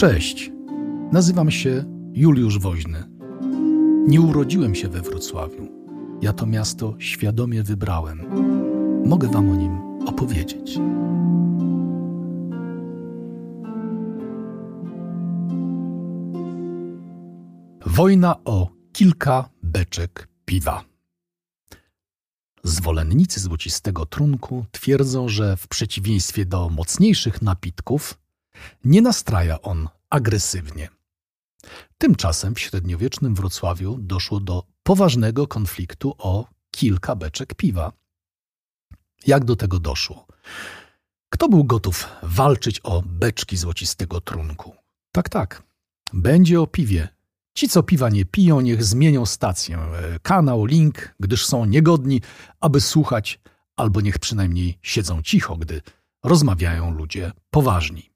Cześć, nazywam się Juliusz Woźny. Nie urodziłem się we Wrocławiu. Ja to miasto świadomie wybrałem. Mogę Wam o nim opowiedzieć. Wojna o kilka beczek piwa. Zwolennicy złocistego trunku twierdzą, że w przeciwieństwie do mocniejszych napitków nie nastraja on agresywnie. Tymczasem w średniowiecznym Wrocławiu doszło do poważnego konfliktu o kilka beczek piwa. Jak do tego doszło? Kto był gotów walczyć o beczki złocistego trunku? Tak, tak. Będzie o piwie. Ci, co piwa nie piją, niech zmienią stację, e, kanał, link, gdyż są niegodni, aby słuchać, albo niech przynajmniej siedzą cicho, gdy rozmawiają ludzie poważni.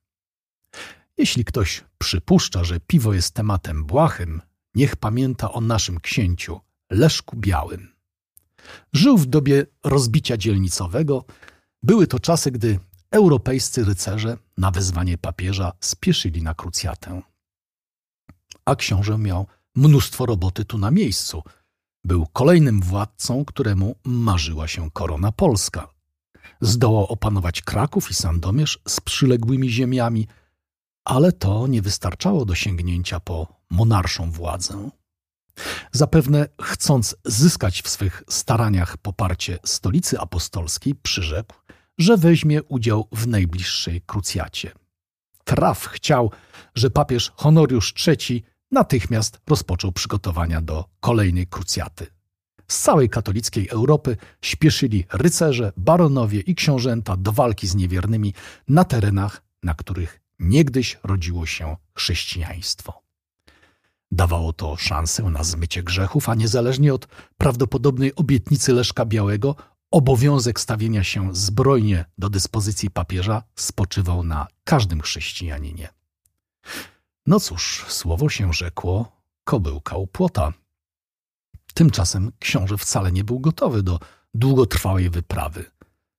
Jeśli ktoś przypuszcza, że piwo jest tematem błahym, niech pamięta o naszym księciu, Leszku Białym. Żył w dobie rozbicia dzielnicowego. Były to czasy, gdy europejscy rycerze na wezwanie papieża spieszyli na krucjatę. A książę miał mnóstwo roboty tu na miejscu. Był kolejnym władcą, któremu marzyła się korona polska. Zdołał opanować Kraków i Sandomierz z przyległymi ziemiami – ale to nie wystarczało do sięgnięcia po monarszą władzę. Zapewne chcąc zyskać w swych staraniach poparcie stolicy apostolskiej, przyrzekł, że weźmie udział w najbliższej krucjacie. Traf chciał, że papież Honoriusz III natychmiast rozpoczął przygotowania do kolejnej krucjaty. Z całej katolickiej Europy śpieszyli rycerze, baronowie i książęta do walki z niewiernymi na terenach, na których niegdyś rodziło się chrześcijaństwo. Dawało to szansę na zmycie grzechów, a niezależnie od prawdopodobnej obietnicy Leszka Białego, obowiązek stawienia się zbrojnie do dyspozycji papieża spoczywał na każdym chrześcijaninie. No cóż, słowo się rzekło, kobyłka u płota. Tymczasem książę wcale nie był gotowy do długotrwałej wyprawy,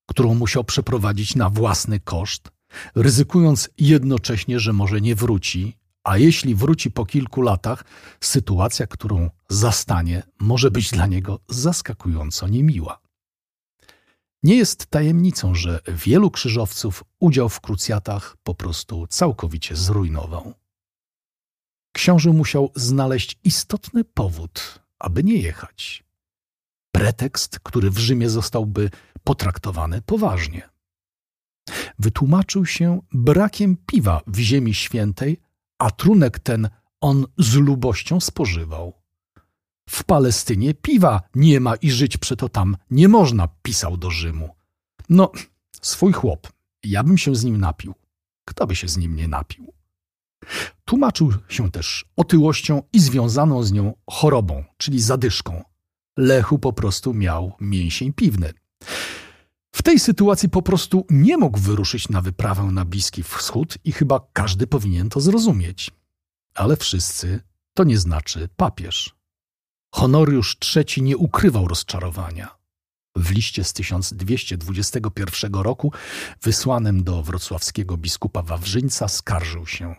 którą musiał przeprowadzić na własny koszt ryzykując jednocześnie, że może nie wróci, a jeśli wróci po kilku latach, sytuacja, którą zastanie, może być dla niego zaskakująco niemiła. Nie jest tajemnicą, że wielu krzyżowców udział w krucjatach po prostu całkowicie zrujnował. Książę musiał znaleźć istotny powód, aby nie jechać. Pretekst, który w Rzymie zostałby potraktowany poważnie wytłumaczył się brakiem piwa w Ziemi Świętej, a trunek ten on z lubością spożywał. W Palestynie piwa nie ma i żyć przeto tam nie można, pisał do Rzymu. No, swój chłop, ja bym się z nim napił. Kto by się z nim nie napił? Tłumaczył się też otyłością i związaną z nią chorobą, czyli zadyszką. Lechu po prostu miał mięsień piwny. W tej sytuacji po prostu nie mógł wyruszyć na wyprawę na Bliski Wschód i chyba każdy powinien to zrozumieć. Ale wszyscy to nie znaczy papież. Honoriusz III nie ukrywał rozczarowania. W liście z 1221 roku, wysłanym do wrocławskiego biskupa Wawrzyńca, skarżył się.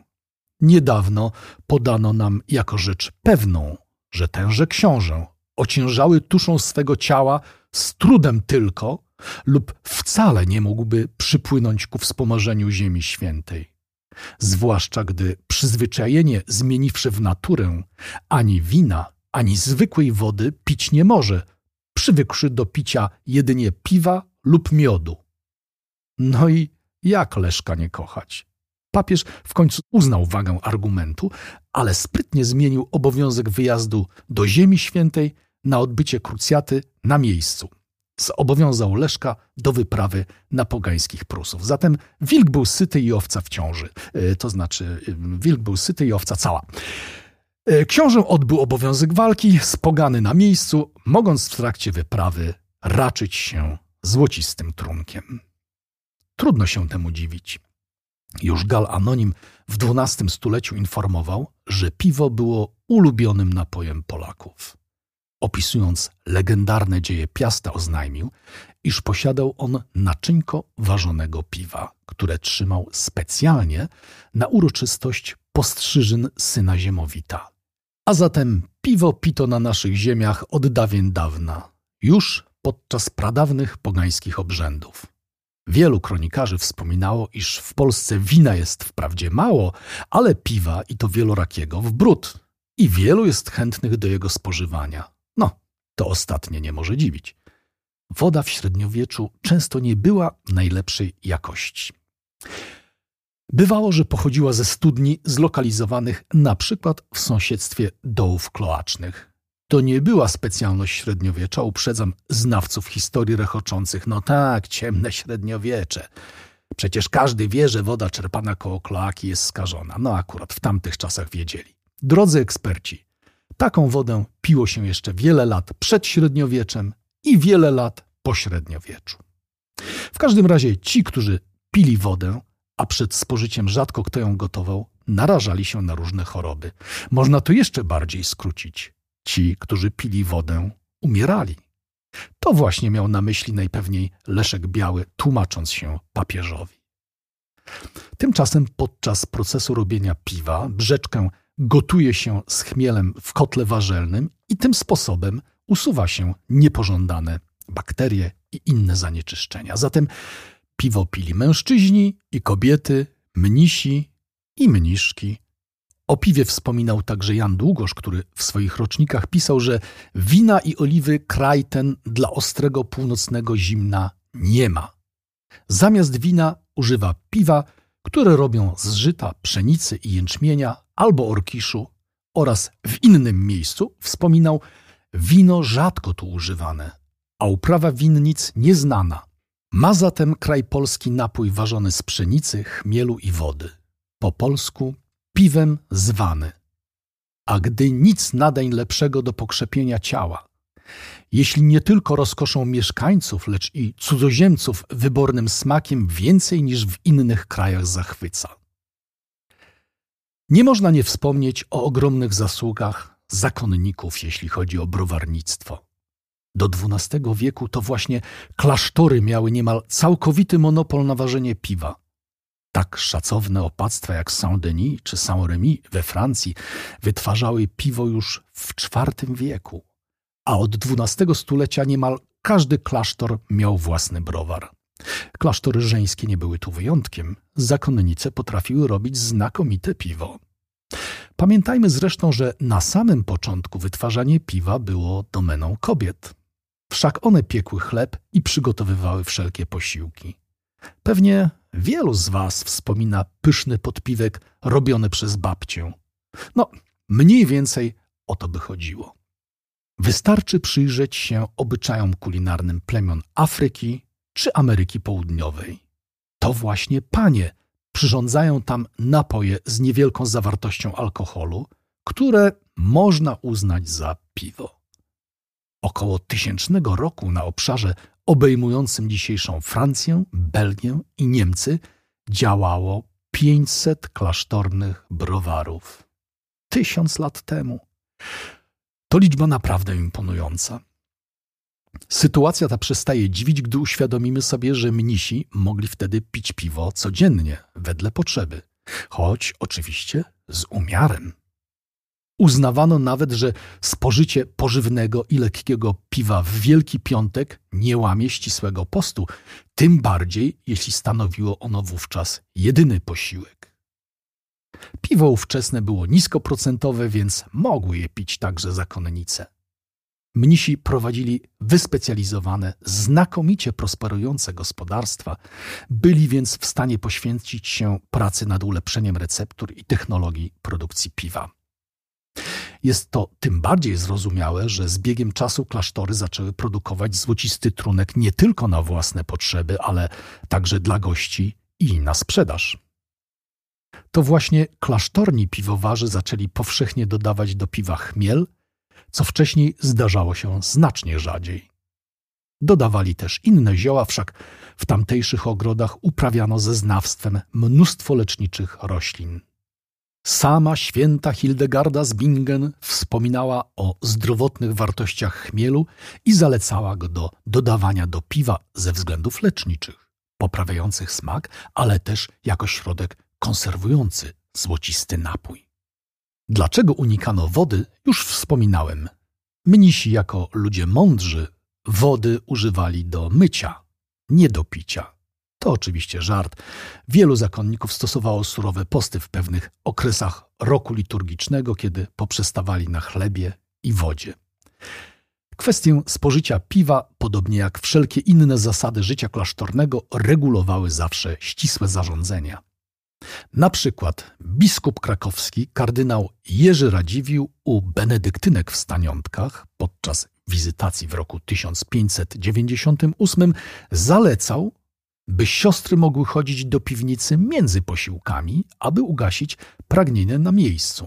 Niedawno podano nam jako rzecz pewną, że tenże książę, ociężały tuszą swego ciała, z trudem tylko, lub wcale nie mógłby przypłynąć ku wspomożeniu Ziemi Świętej. Zwłaszcza gdy przyzwyczajenie zmieniwszy w naturę, ani wina, ani zwykłej wody pić nie może, przywykszy do picia jedynie piwa lub miodu. No i jak Leszka nie kochać? Papież w końcu uznał wagę argumentu, ale sprytnie zmienił obowiązek wyjazdu do Ziemi Świętej na odbycie krucjaty na miejscu zobowiązał Leszka do wyprawy na pogańskich Prusów. Zatem wilk był syty i owca w ciąży. E, to znaczy, e, wilk był syty i owca cała. E, książę odbył obowiązek walki, spogany na miejscu, mogąc w trakcie wyprawy raczyć się złocistym trunkiem. Trudno się temu dziwić. Już Gal Anonim w XII stuleciu informował, że piwo było ulubionym napojem Polaków opisując legendarne dzieje Piasta, oznajmił, iż posiadał on naczynko ważonego piwa, które trzymał specjalnie na uroczystość postrzyżyn syna Ziemowita. A zatem piwo pito na naszych ziemiach od dawien dawna, już podczas pradawnych pogańskich obrzędów. Wielu kronikarzy wspominało, iż w Polsce wina jest wprawdzie mało, ale piwa i to wielorakiego w bród. I wielu jest chętnych do jego spożywania. To ostatnie nie może dziwić. Woda w średniowieczu często nie była najlepszej jakości. Bywało, że pochodziła ze studni zlokalizowanych na przykład w sąsiedztwie dołów kloacznych. To nie była specjalność średniowiecza, uprzedzam znawców historii rechoczących. No tak, ciemne średniowiecze. Przecież każdy wie, że woda czerpana koło kloaki jest skażona. No akurat w tamtych czasach wiedzieli. Drodzy eksperci, taką wodę piło się jeszcze wiele lat przed średniowieczem i wiele lat po średniowieczu. W każdym razie ci, którzy pili wodę, a przed spożyciem rzadko kto ją gotował, narażali się na różne choroby. Można to jeszcze bardziej skrócić. Ci, którzy pili wodę, umierali. To właśnie miał na myśli najpewniej Leszek Biały, tłumacząc się papieżowi. Tymczasem podczas procesu robienia piwa brzeczkę gotuje się z chmielem w kotle warzelnym i tym sposobem usuwa się niepożądane bakterie i inne zanieczyszczenia. Zatem piwo pili mężczyźni i kobiety, mnisi i mniszki. O piwie wspominał także Jan Długosz, który w swoich rocznikach pisał, że wina i oliwy kraj ten dla ostrego północnego zimna nie ma. Zamiast wina używa piwa, które robią z żyta, pszenicy i jęczmienia albo orkiszu oraz w innym miejscu wspominał wino rzadko tu używane, a uprawa winnic nieznana. Ma zatem kraj polski napój ważony z pszenicy, chmielu i wody. Po polsku piwem zwany. A gdy nic nadań lepszego do pokrzepienia ciała, jeśli nie tylko rozkoszą mieszkańców, lecz i cudzoziemców wybornym smakiem więcej niż w innych krajach zachwyca. Nie można nie wspomnieć o ogromnych zasługach zakonników, jeśli chodzi o browarnictwo. Do XII wieku to właśnie klasztory miały niemal całkowity monopol na ważenie piwa. Tak szacowne opactwa jak Saint-Denis czy Saint-Remy we Francji wytwarzały piwo już w IV wieku, a od XII stulecia niemal każdy klasztor miał własny browar. Klasztory żeńskie nie były tu wyjątkiem. Zakonnice potrafiły robić znakomite piwo. Pamiętajmy zresztą, że na samym początku wytwarzanie piwa było domeną kobiet. Wszak one piekły chleb i przygotowywały wszelkie posiłki. Pewnie wielu z Was wspomina pyszny podpiwek robiony przez babcię. No, mniej więcej o to by chodziło. Wystarczy przyjrzeć się obyczajom kulinarnym plemion Afryki czy Ameryki Południowej. To właśnie panie przyrządzają tam napoje z niewielką zawartością alkoholu, które można uznać za piwo. Około tysięcznego roku na obszarze obejmującym dzisiejszą Francję, Belgię i Niemcy działało 500 klasztornych browarów. Tysiąc lat temu. To liczba naprawdę imponująca. Sytuacja ta przestaje dziwić, gdy uświadomimy sobie, że mnisi mogli wtedy pić piwo codziennie, wedle potrzeby, choć oczywiście z umiarem. Uznawano nawet, że spożycie pożywnego i lekkiego piwa w Wielki Piątek nie łamie ścisłego postu, tym bardziej jeśli stanowiło ono wówczas jedyny posiłek. Piwo ówczesne było niskoprocentowe, więc mogły je pić także zakonnice. Mnisi prowadzili wyspecjalizowane, znakomicie prosperujące gospodarstwa, byli więc w stanie poświęcić się pracy nad ulepszeniem receptur i technologii produkcji piwa. Jest to tym bardziej zrozumiałe, że z biegiem czasu klasztory zaczęły produkować złocisty trunek nie tylko na własne potrzeby, ale także dla gości i na sprzedaż. To właśnie klasztorni piwowarzy zaczęli powszechnie dodawać do piwa chmiel, co wcześniej zdarzało się znacznie rzadziej. Dodawali też inne zioła, wszak w tamtejszych ogrodach uprawiano ze znawstwem mnóstwo leczniczych roślin. Sama święta Hildegarda z Bingen wspominała o zdrowotnych wartościach chmielu i zalecała go do dodawania do piwa ze względów leczniczych, poprawiających smak, ale też jako środek konserwujący złocisty napój. Dlaczego unikano wody, już wspominałem. Mnisi jako ludzie mądrzy wody używali do mycia, nie do picia. To oczywiście żart. Wielu zakonników stosowało surowe posty w pewnych okresach roku liturgicznego, kiedy poprzestawali na chlebie i wodzie. Kwestię spożycia piwa, podobnie jak wszelkie inne zasady życia klasztornego, regulowały zawsze ścisłe zarządzenia. Na przykład biskup krakowski, kardynał Jerzy Radziwił u benedyktynek w Staniątkach podczas wizytacji w roku 1598 zalecał, by siostry mogły chodzić do piwnicy między posiłkami, aby ugasić pragnienie na miejscu.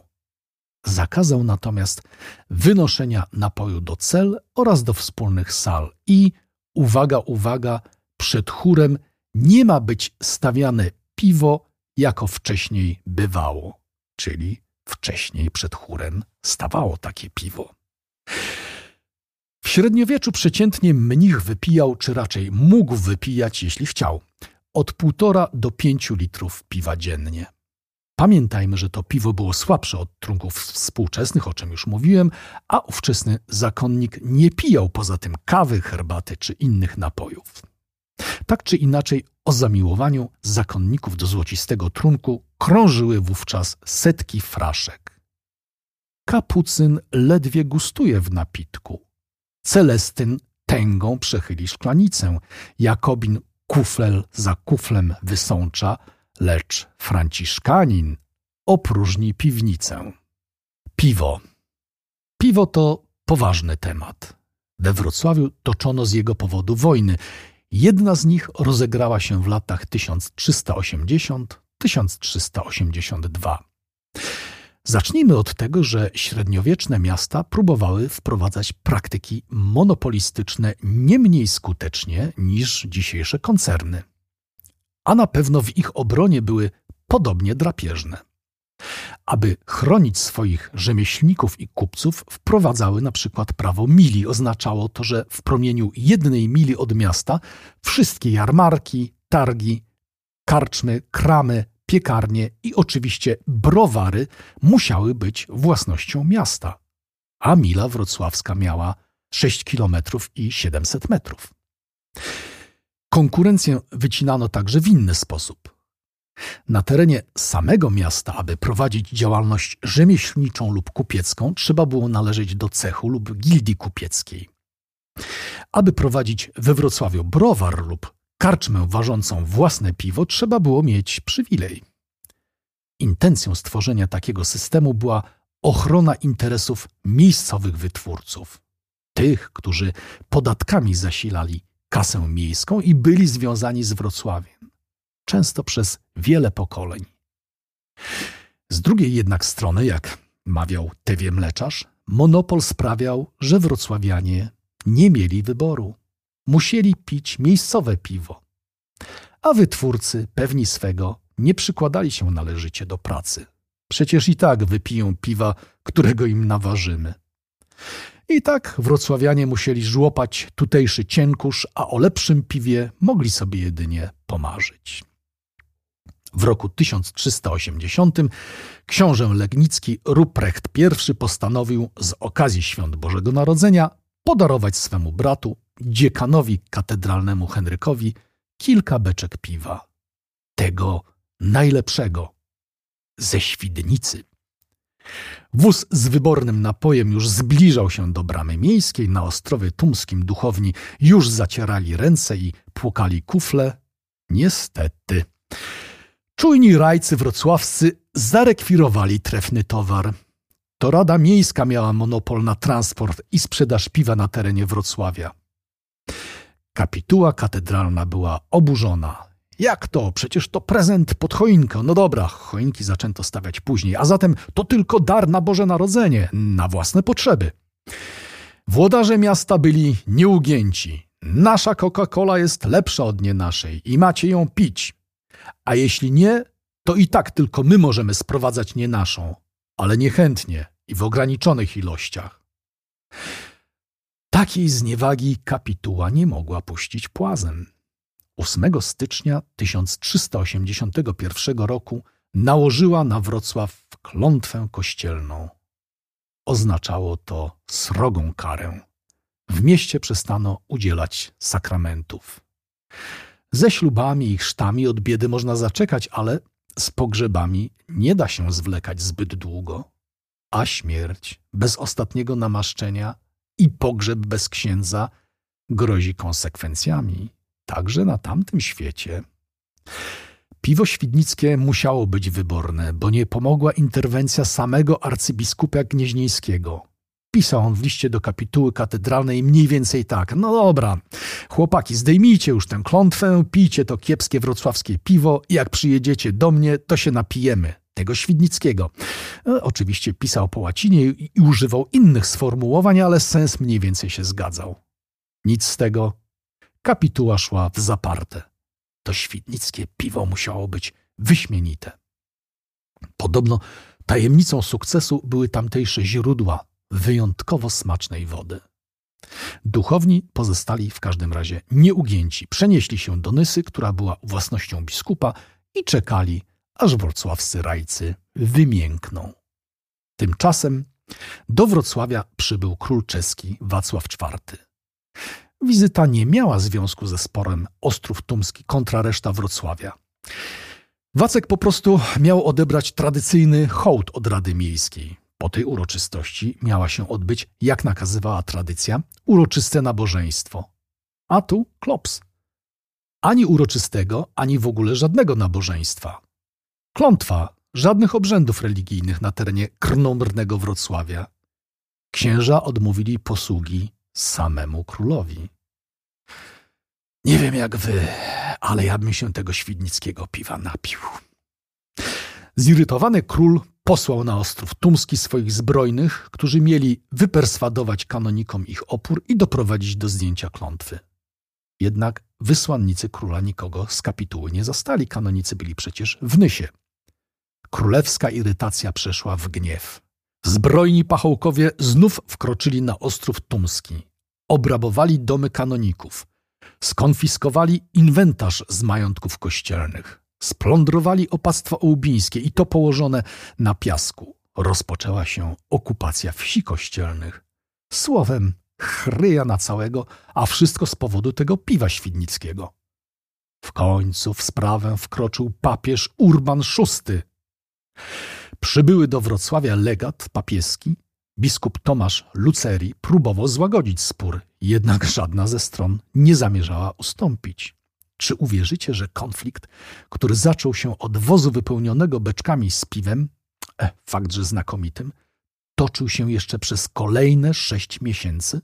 Zakazał natomiast wynoszenia napoju do cel oraz do wspólnych sal i, uwaga, uwaga, przed chórem nie ma być stawiane piwo, jako wcześniej bywało, czyli wcześniej przed chórem stawało takie piwo. W średniowieczu przeciętnie mnich wypijał, czy raczej mógł wypijać, jeśli chciał, od półtora do pięciu litrów piwa dziennie. Pamiętajmy, że to piwo było słabsze od trunków współczesnych, o czym już mówiłem, a ówczesny zakonnik nie pijał poza tym kawy, herbaty czy innych napojów. Tak czy inaczej, o zamiłowaniu zakonników do złocistego trunku krążyły wówczas setki fraszek. Kapucyn ledwie gustuje w napitku. Celestyn tęgą przechyli szklanicę. Jakobin kufel za kuflem wysącza, lecz Franciszkanin opróżni piwnicę. Piwo. Piwo to poważny temat. We Wrocławiu toczono z jego powodu wojny. Jedna z nich rozegrała się w latach 1380-1382. Zacznijmy od tego, że średniowieczne miasta próbowały wprowadzać praktyki monopolistyczne nie mniej skutecznie niż dzisiejsze koncerny. A na pewno w ich obronie były podobnie drapieżne. Aby chronić swoich rzemieślników i kupców, wprowadzały na przykład prawo mili. Oznaczało to, że w promieniu jednej mili od miasta wszystkie jarmarki, targi, karczmy, kramy, piekarnie i oczywiście browary musiały być własnością miasta. A mila wrocławska miała 6 km i 700 metrów. Konkurencję wycinano także w inny sposób. Na terenie samego miasta, aby prowadzić działalność rzemieślniczą lub kupiecką, trzeba było należeć do cechu lub gildii kupieckiej. Aby prowadzić we Wrocławiu browar lub karczmę ważącą własne piwo, trzeba było mieć przywilej. Intencją stworzenia takiego systemu była ochrona interesów miejscowych wytwórców, tych, którzy podatkami zasilali kasę miejską i byli związani z Wrocławiem, często przez wiele pokoleń. Z drugiej jednak strony, jak mawiał Tewie Mleczarz, monopol sprawiał, że wrocławianie nie mieli wyboru. Musieli pić miejscowe piwo, a wytwórcy, pewni swego, nie przykładali się należycie do pracy. Przecież i tak wypiją piwa, którego im naważymy. I tak wrocławianie musieli żłopać tutejszy cienkusz, a o lepszym piwie mogli sobie jedynie pomarzyć. W roku 1380 książę legnicki Ruprecht I postanowił z okazji świąt Bożego Narodzenia podarować swemu bratu, dziekanowi katedralnemu Henrykowi, kilka beczek piwa. Tego najlepszego ze Świdnicy. Wóz z wybornym napojem już zbliżał się do bramy miejskiej. Na Ostrowie Tumskim duchowni już zacierali ręce i płukali kufle. Niestety. Czujni rajcy wrocławscy zarekwirowali trefny towar. To Rada Miejska miała monopol na transport i sprzedaż piwa na terenie Wrocławia. Kapituła katedralna była oburzona. Jak to? Przecież to prezent pod choinkę. No dobra, choinki zaczęto stawiać później, a zatem to tylko dar na Boże Narodzenie, na własne potrzeby. Włodarze miasta byli nieugięci. Nasza Coca-Cola jest lepsza od nie naszej i macie ją pić. A jeśli nie, to i tak tylko my możemy sprowadzać nie naszą, ale niechętnie i w ograniczonych ilościach. Takiej zniewagi kapituła nie mogła puścić płazem. 8 stycznia 1381 roku nałożyła na Wrocław klątwę kościelną. Oznaczało to srogą karę. W mieście przestano udzielać sakramentów. Ze ślubami i chrztami od biedy można zaczekać, ale z pogrzebami nie da się zwlekać zbyt długo, a śmierć bez ostatniego namaszczenia i pogrzeb bez księdza grozi konsekwencjami także na tamtym świecie. Piwo świdnickie musiało być wyborne, bo nie pomogła interwencja samego arcybiskupa Gnieźnieńskiego. Pisał on w liście do kapituły katedralnej mniej więcej tak. No dobra, chłopaki, zdejmijcie już tę klątwę, pijcie to kiepskie wrocławskie piwo i jak przyjedziecie do mnie, to się napijemy. Tego Świdnickiego. E, oczywiście pisał po łacinie i, używał innych sformułowań, ale sens mniej więcej się zgadzał. Nic z tego. Kapituła szła w zaparte. To świdnickie piwo musiało być wyśmienite. Podobno tajemnicą sukcesu były tamtejsze źródła wyjątkowo smacznej wody. Duchowni pozostali w każdym razie nieugięci. Przenieśli się do Nysy, która była własnością biskupa i czekali, aż wrocławscy rajcy wymiękną. Tymczasem do Wrocławia przybył król czeski Wacław IV. Wizyta nie miała związku ze sporem Ostrów Tumski kontra reszta Wrocławia. Wacek po prostu miał odebrać tradycyjny hołd od Rady Miejskiej. Po tej uroczystości miała się odbyć, jak nakazywała tradycja, uroczyste nabożeństwo. A tu klops. Ani uroczystego, ani w ogóle żadnego nabożeństwa. Klątwa, żadnych obrzędów religijnych na terenie krnąbrnego Wrocławia. Księża odmówili posługi samemu królowi. Nie wiem jak wy, ale ja bym się tego świdnickiego piwa napił. Zirytowany król posłał na Ostrów Tumski swoich zbrojnych, którzy mieli wyperswadować kanonikom ich opór i doprowadzić do zdjęcia klątwy. Jednak wysłannicy króla nikogo z kapituły nie zastali, kanonicy byli przecież w Nysie. Królewska irytacja przeszła w gniew. Zbrojni pachołkowie znów wkroczyli na Ostrów Tumski. Obrabowali domy kanoników. Skonfiskowali inwentarz z majątków kościelnych. Splądrowali opactwo ołbińskie i to położone na piasku. Rozpoczęła się okupacja wsi kościelnych. Słowem, chryja na całego, a wszystko z powodu tego piwa świdnickiego. W końcu w sprawę wkroczył papież Urban VI. Przybyły do Wrocławia legat papieski, biskup Tomasz Luceri próbował złagodzić spór, jednak żadna ze stron nie zamierzała ustąpić. Czy uwierzycie, że konflikt, który zaczął się od wozu wypełnionego beczkami z piwem, e, fakt, że znakomitym, toczył się jeszcze przez kolejne sześć miesięcy?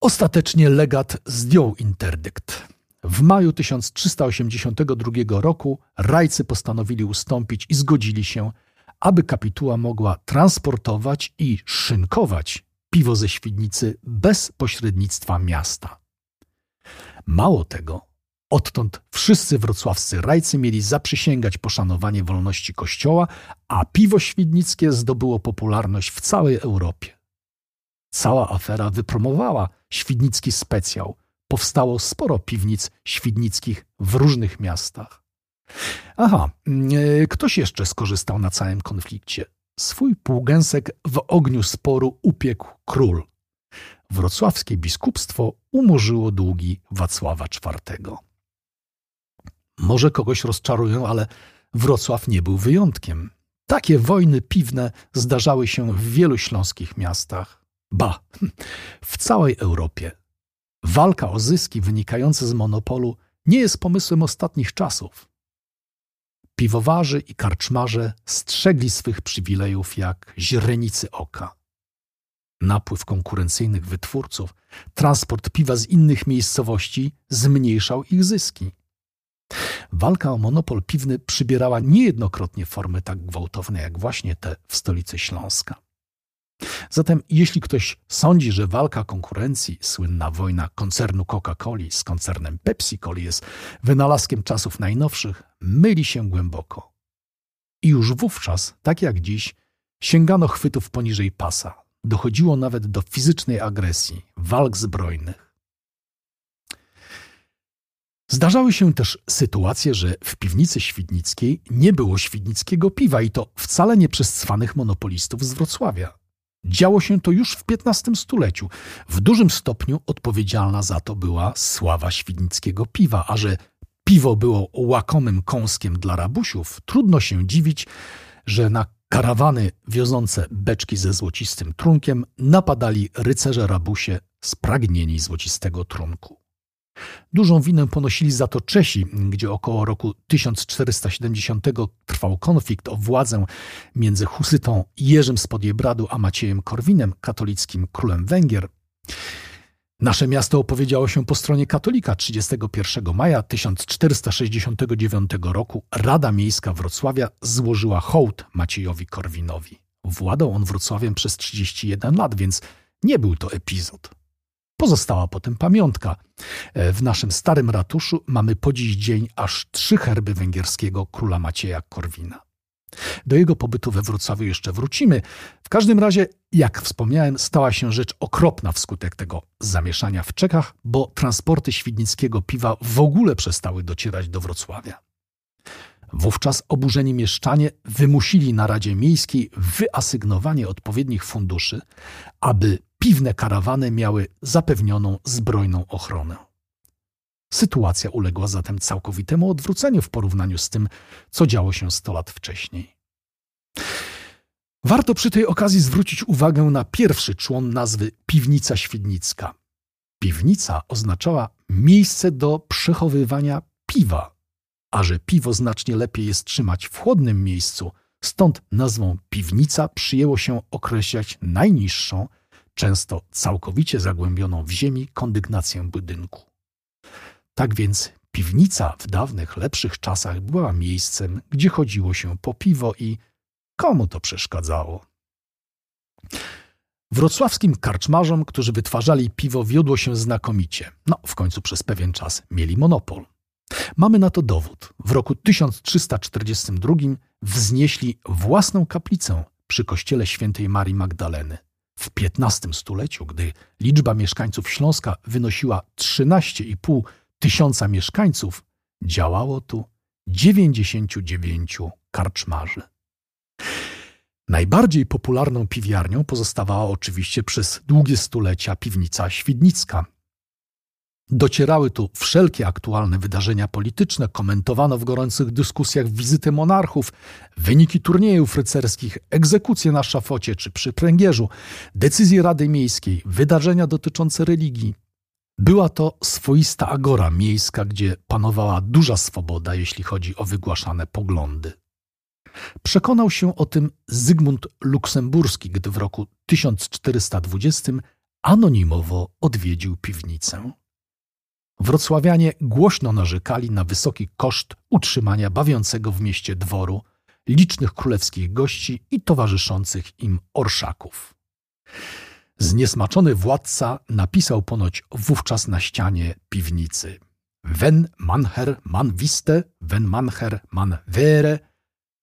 Ostatecznie legat zdjął interdykt. W maju 1382 roku rajcy postanowili ustąpić i zgodzili się, aby kapituła mogła transportować i szynkować piwo ze Świdnicy bez pośrednictwa miasta. Mało tego, odtąd wszyscy wrocławscy rajcy mieli zaprzysięgać poszanowanie wolności kościoła, a piwo świdnickie zdobyło popularność w całej Europie. Cała afera wypromowała świdnicki specjał. Powstało sporo piwnic świdnickich w różnych miastach. Aha, e, ktoś jeszcze skorzystał na całym konflikcie. Swój półgęsek w ogniu sporu upiekł król. Wrocławskie biskupstwo umorzyło długi Wacława IV. Może kogoś rozczarują, ale Wrocław nie był wyjątkiem. Takie wojny piwne zdarzały się w wielu śląskich miastach. Ba, w całej Europie. Walka o zyski wynikające z monopolu nie jest pomysłem ostatnich czasów. Piwowarzy i karczmarze strzegli swych przywilejów jak źrenicy oka. Napływ konkurencyjnych wytwórców, transport piwa z innych miejscowości zmniejszał ich zyski. Walka o monopol piwny przybierała niejednokrotnie formy tak gwałtowne jak właśnie te w stolicy Śląska. Zatem jeśli ktoś sądzi, że walka konkurencji, słynna wojna koncernu Coca-Coli z koncernem Pepsi-Coli jest wynalazkiem czasów najnowszych, myli się głęboko. I już wówczas, tak jak dziś, sięgano chwytów poniżej pasa. Dochodziło nawet do fizycznej agresji, walk zbrojnych. Zdarzały się też sytuacje, że w piwnicy świdnickiej nie było świdnickiego piwa i to wcale nie przez cwanych monopolistów z Wrocławia. Działo się to już w XV stuleciu. W dużym stopniu odpowiedzialna za to była sława świdnickiego piwa, a że piwo było łakomym kąskiem dla rabusiów, trudno się dziwić, że na karawany wiozące beczki ze złocistym trunkiem napadali rycerze rabusie spragnieni złocistego trunku. Dużą winę ponosili za to Czesi, gdzie około roku 1470 trwał konflikt o władzę między husytą Jerzym z Podjebradu a Maciejem Korwinem, katolickim królem Węgier. Nasze miasto opowiedziało się po stronie katolika 31 maja 1469 roku. Rada Miejska Wrocławia złożyła hołd Maciejowi Korwinowi. Władał on Wrocławiem przez 31 lat, więc nie był to epizod. Pozostała potem pamiątka. E, w naszym starym ratuszu mamy po dziś dzień aż trzy herby węgierskiego króla Macieja Korwina. Do jego pobytu we Wrocławiu jeszcze wrócimy. W każdym razie, jak wspomniałem, stała się rzecz okropna wskutek tego zamieszania w Czechach, bo transporty świdnickiego piwa w ogóle przestały docierać do Wrocławia. Wówczas oburzeni mieszczanie wymusili na Radzie Miejskiej wyasygnowanie odpowiednich funduszy, aby piwne karawany miały zapewnioną zbrojną ochronę. Sytuacja uległa zatem całkowitemu odwróceniu w porównaniu z tym, co działo się 100 lat wcześniej. Warto przy tej okazji zwrócić uwagę na pierwszy człon nazwy Piwnica Świdnicka. Piwnica oznaczała miejsce do przechowywania piwa, a że piwo znacznie lepiej jest trzymać w chłodnym miejscu, stąd nazwą piwnica przyjęło się określać najniższą, często całkowicie zagłębioną w ziemi kondygnację budynku. Tak więc piwnica w dawnych, lepszych czasach była miejscem, gdzie chodziło się po piwo i komu to przeszkadzało. Wrocławskim karczmarzom, którzy wytwarzali piwo, wiodło się znakomicie. No, w końcu przez pewien czas mieli monopol. Mamy na to dowód. W roku 1342 wznieśli własną kaplicę przy kościele świętej Marii Magdaleny. W XV stuleciu, gdy liczba mieszkańców Śląska wynosiła 13,5 tysiąca mieszkańców, działało tu 99 karczmarzy. Najbardziej popularną piwiarnią pozostawała oczywiście przez długie stulecia piwnica świdnicka, Docierały tu wszelkie aktualne wydarzenia polityczne, komentowano w gorących dyskusjach wizyty monarchów, wyniki turniejów rycerskich, egzekucje na szafocie czy przy pręgierzu, decyzje Rady Miejskiej, wydarzenia dotyczące religii. Była to swoista agora miejska, gdzie panowała duża swoboda, jeśli chodzi o wygłaszane poglądy. Przekonał się o tym Zygmunt Luksemburski, gdy w roku 1420 anonimowo odwiedził piwnicę. Wrocławianie głośno narzekali na wysoki koszt utrzymania bawiącego w mieście dworu, licznych królewskich gości i towarzyszących im orszaków. Zniesmaczony władca napisał ponoć wówczas na ścianie piwnicy Wenn manher man wiste, wenn manher man wäre,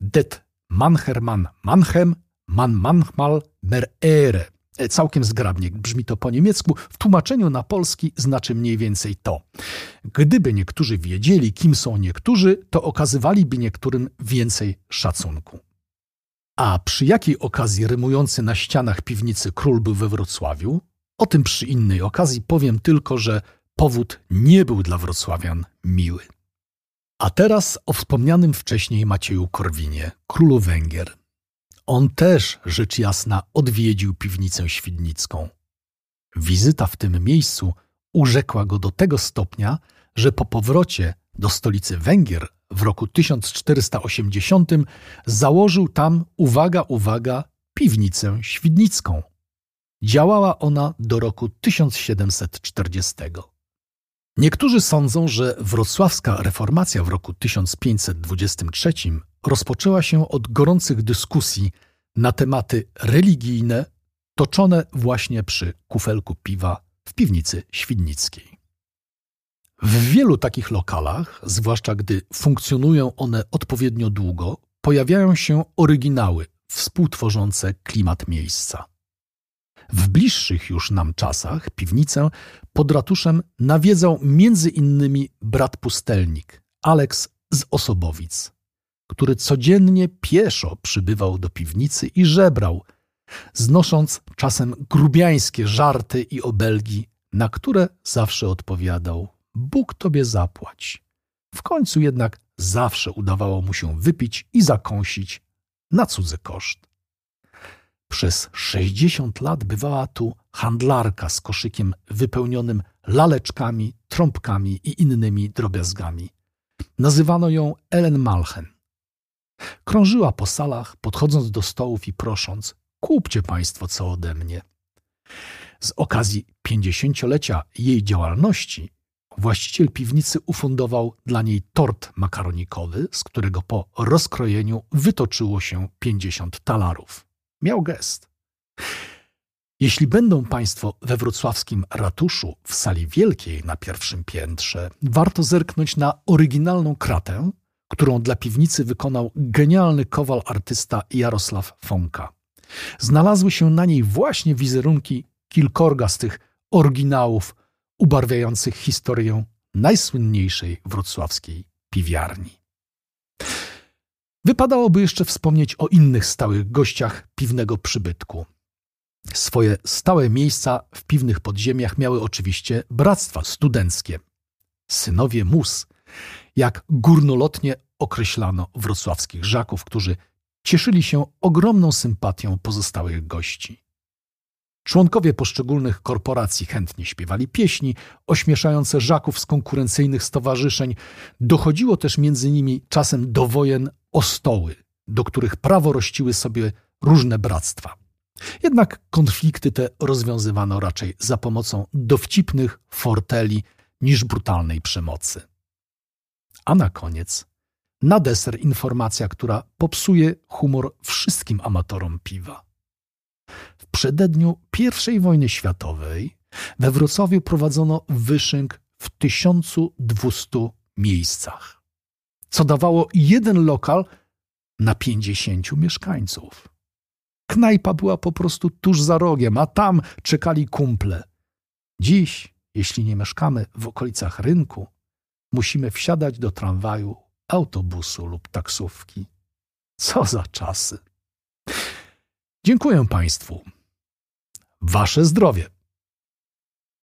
det manher man manchem, man manchmal mer ere. E, całkiem zgrabnie brzmi to po niemiecku. W tłumaczeniu na polski znaczy mniej więcej to. Gdyby niektórzy wiedzieli, kim są niektórzy, to okazywaliby niektórym więcej szacunku. A przy jakiej okazji rymujący na ścianach piwnicy król był we Wrocławiu? O tym przy innej okazji powiem tylko, że powód nie był dla wrocławian miły. A teraz o wspomnianym wcześniej Macieju Korwinie, królu Węgier. On też, rzecz jasna, odwiedził piwnicę świdnicką. Wizyta w tym miejscu urzekła go do tego stopnia, że po powrocie do stolicy Węgier w roku 1480 założył tam, uwaga, uwaga, piwnicę świdnicką. Działała ona do roku 1740. Niektórzy sądzą, że wrocławska reformacja w roku 1523 rozpoczęła się od gorących dyskusji na tematy religijne toczone właśnie przy kufelku piwa w piwnicy świdnickiej. W wielu takich lokalach, zwłaszcza gdy funkcjonują one odpowiednio długo, pojawiają się oryginały współtworzące klimat miejsca. W bliższych już nam czasach piwnicę pod ratuszem nawiedzał między innymi brat pustelnik, Aleks z Osobowic, który codziennie pieszo przybywał do piwnicy i żebrał, znosząc czasem grubiańskie żarty i obelgi, na które zawsze odpowiadał: Bóg tobie zapłać. W końcu jednak zawsze udawało mu się wypić i zakąsić na cudzy koszt. Przez sześćdziesiąt lat bywała tu handlarka z koszykiem wypełnionym laleczkami, trąbkami i innymi drobiazgami. Nazywano ją Ellen Malchen. Krążyła po salach, podchodząc do stołów i prosząc: Kupcie państwo co ode mnie. Z okazji pięćdziesięciolecia jej działalności właściciel piwnicy ufundował dla niej tort makaronikowy, z którego po rozkrojeniu wytoczyło się pięćdziesiąt talarów. Miał gest. Jeśli będą Państwo we wrocławskim ratuszu w sali wielkiej na pierwszym piętrze, warto zerknąć na oryginalną kratę, którą dla piwnicy wykonał genialny kowal artysta Jarosław Fonka. Znalazły się na niej właśnie wizerunki kilkorga z tych oryginałów ubarwiających historię najsłynniejszej wrocławskiej piwiarni. Wypadałoby jeszcze wspomnieć o innych stałych gościach piwnego przybytku. Swoje stałe miejsca w piwnych podziemiach miały oczywiście bractwa studenckie. Synowie mus, jak górnolotnie określano wrocławskich żaków, którzy cieszyli się ogromną sympatią pozostałych gości. Członkowie poszczególnych korporacji chętnie śpiewali pieśni ośmieszające żaków z konkurencyjnych stowarzyszeń. Dochodziło też między nimi czasem do wojen o stoły, do których prawo rościły sobie różne bractwa. Jednak konflikty te rozwiązywano raczej za pomocą dowcipnych forteli niż brutalnej przemocy. A na koniec, na deser informacja, która popsuje humor wszystkim amatorom piwa. Przededniu I wojny światowej we Wrocławiu prowadzono wyszynk w 1200 miejscach, co dawało jeden lokal na 50 mieszkańców. Knajpa była po prostu tuż za rogiem, a tam czekali kumple. Dziś, jeśli nie mieszkamy w okolicach rynku, musimy wsiadać do tramwaju, autobusu lub taksówki. Co za czasy! Dziękuję Państwu. Wasze zdrowie.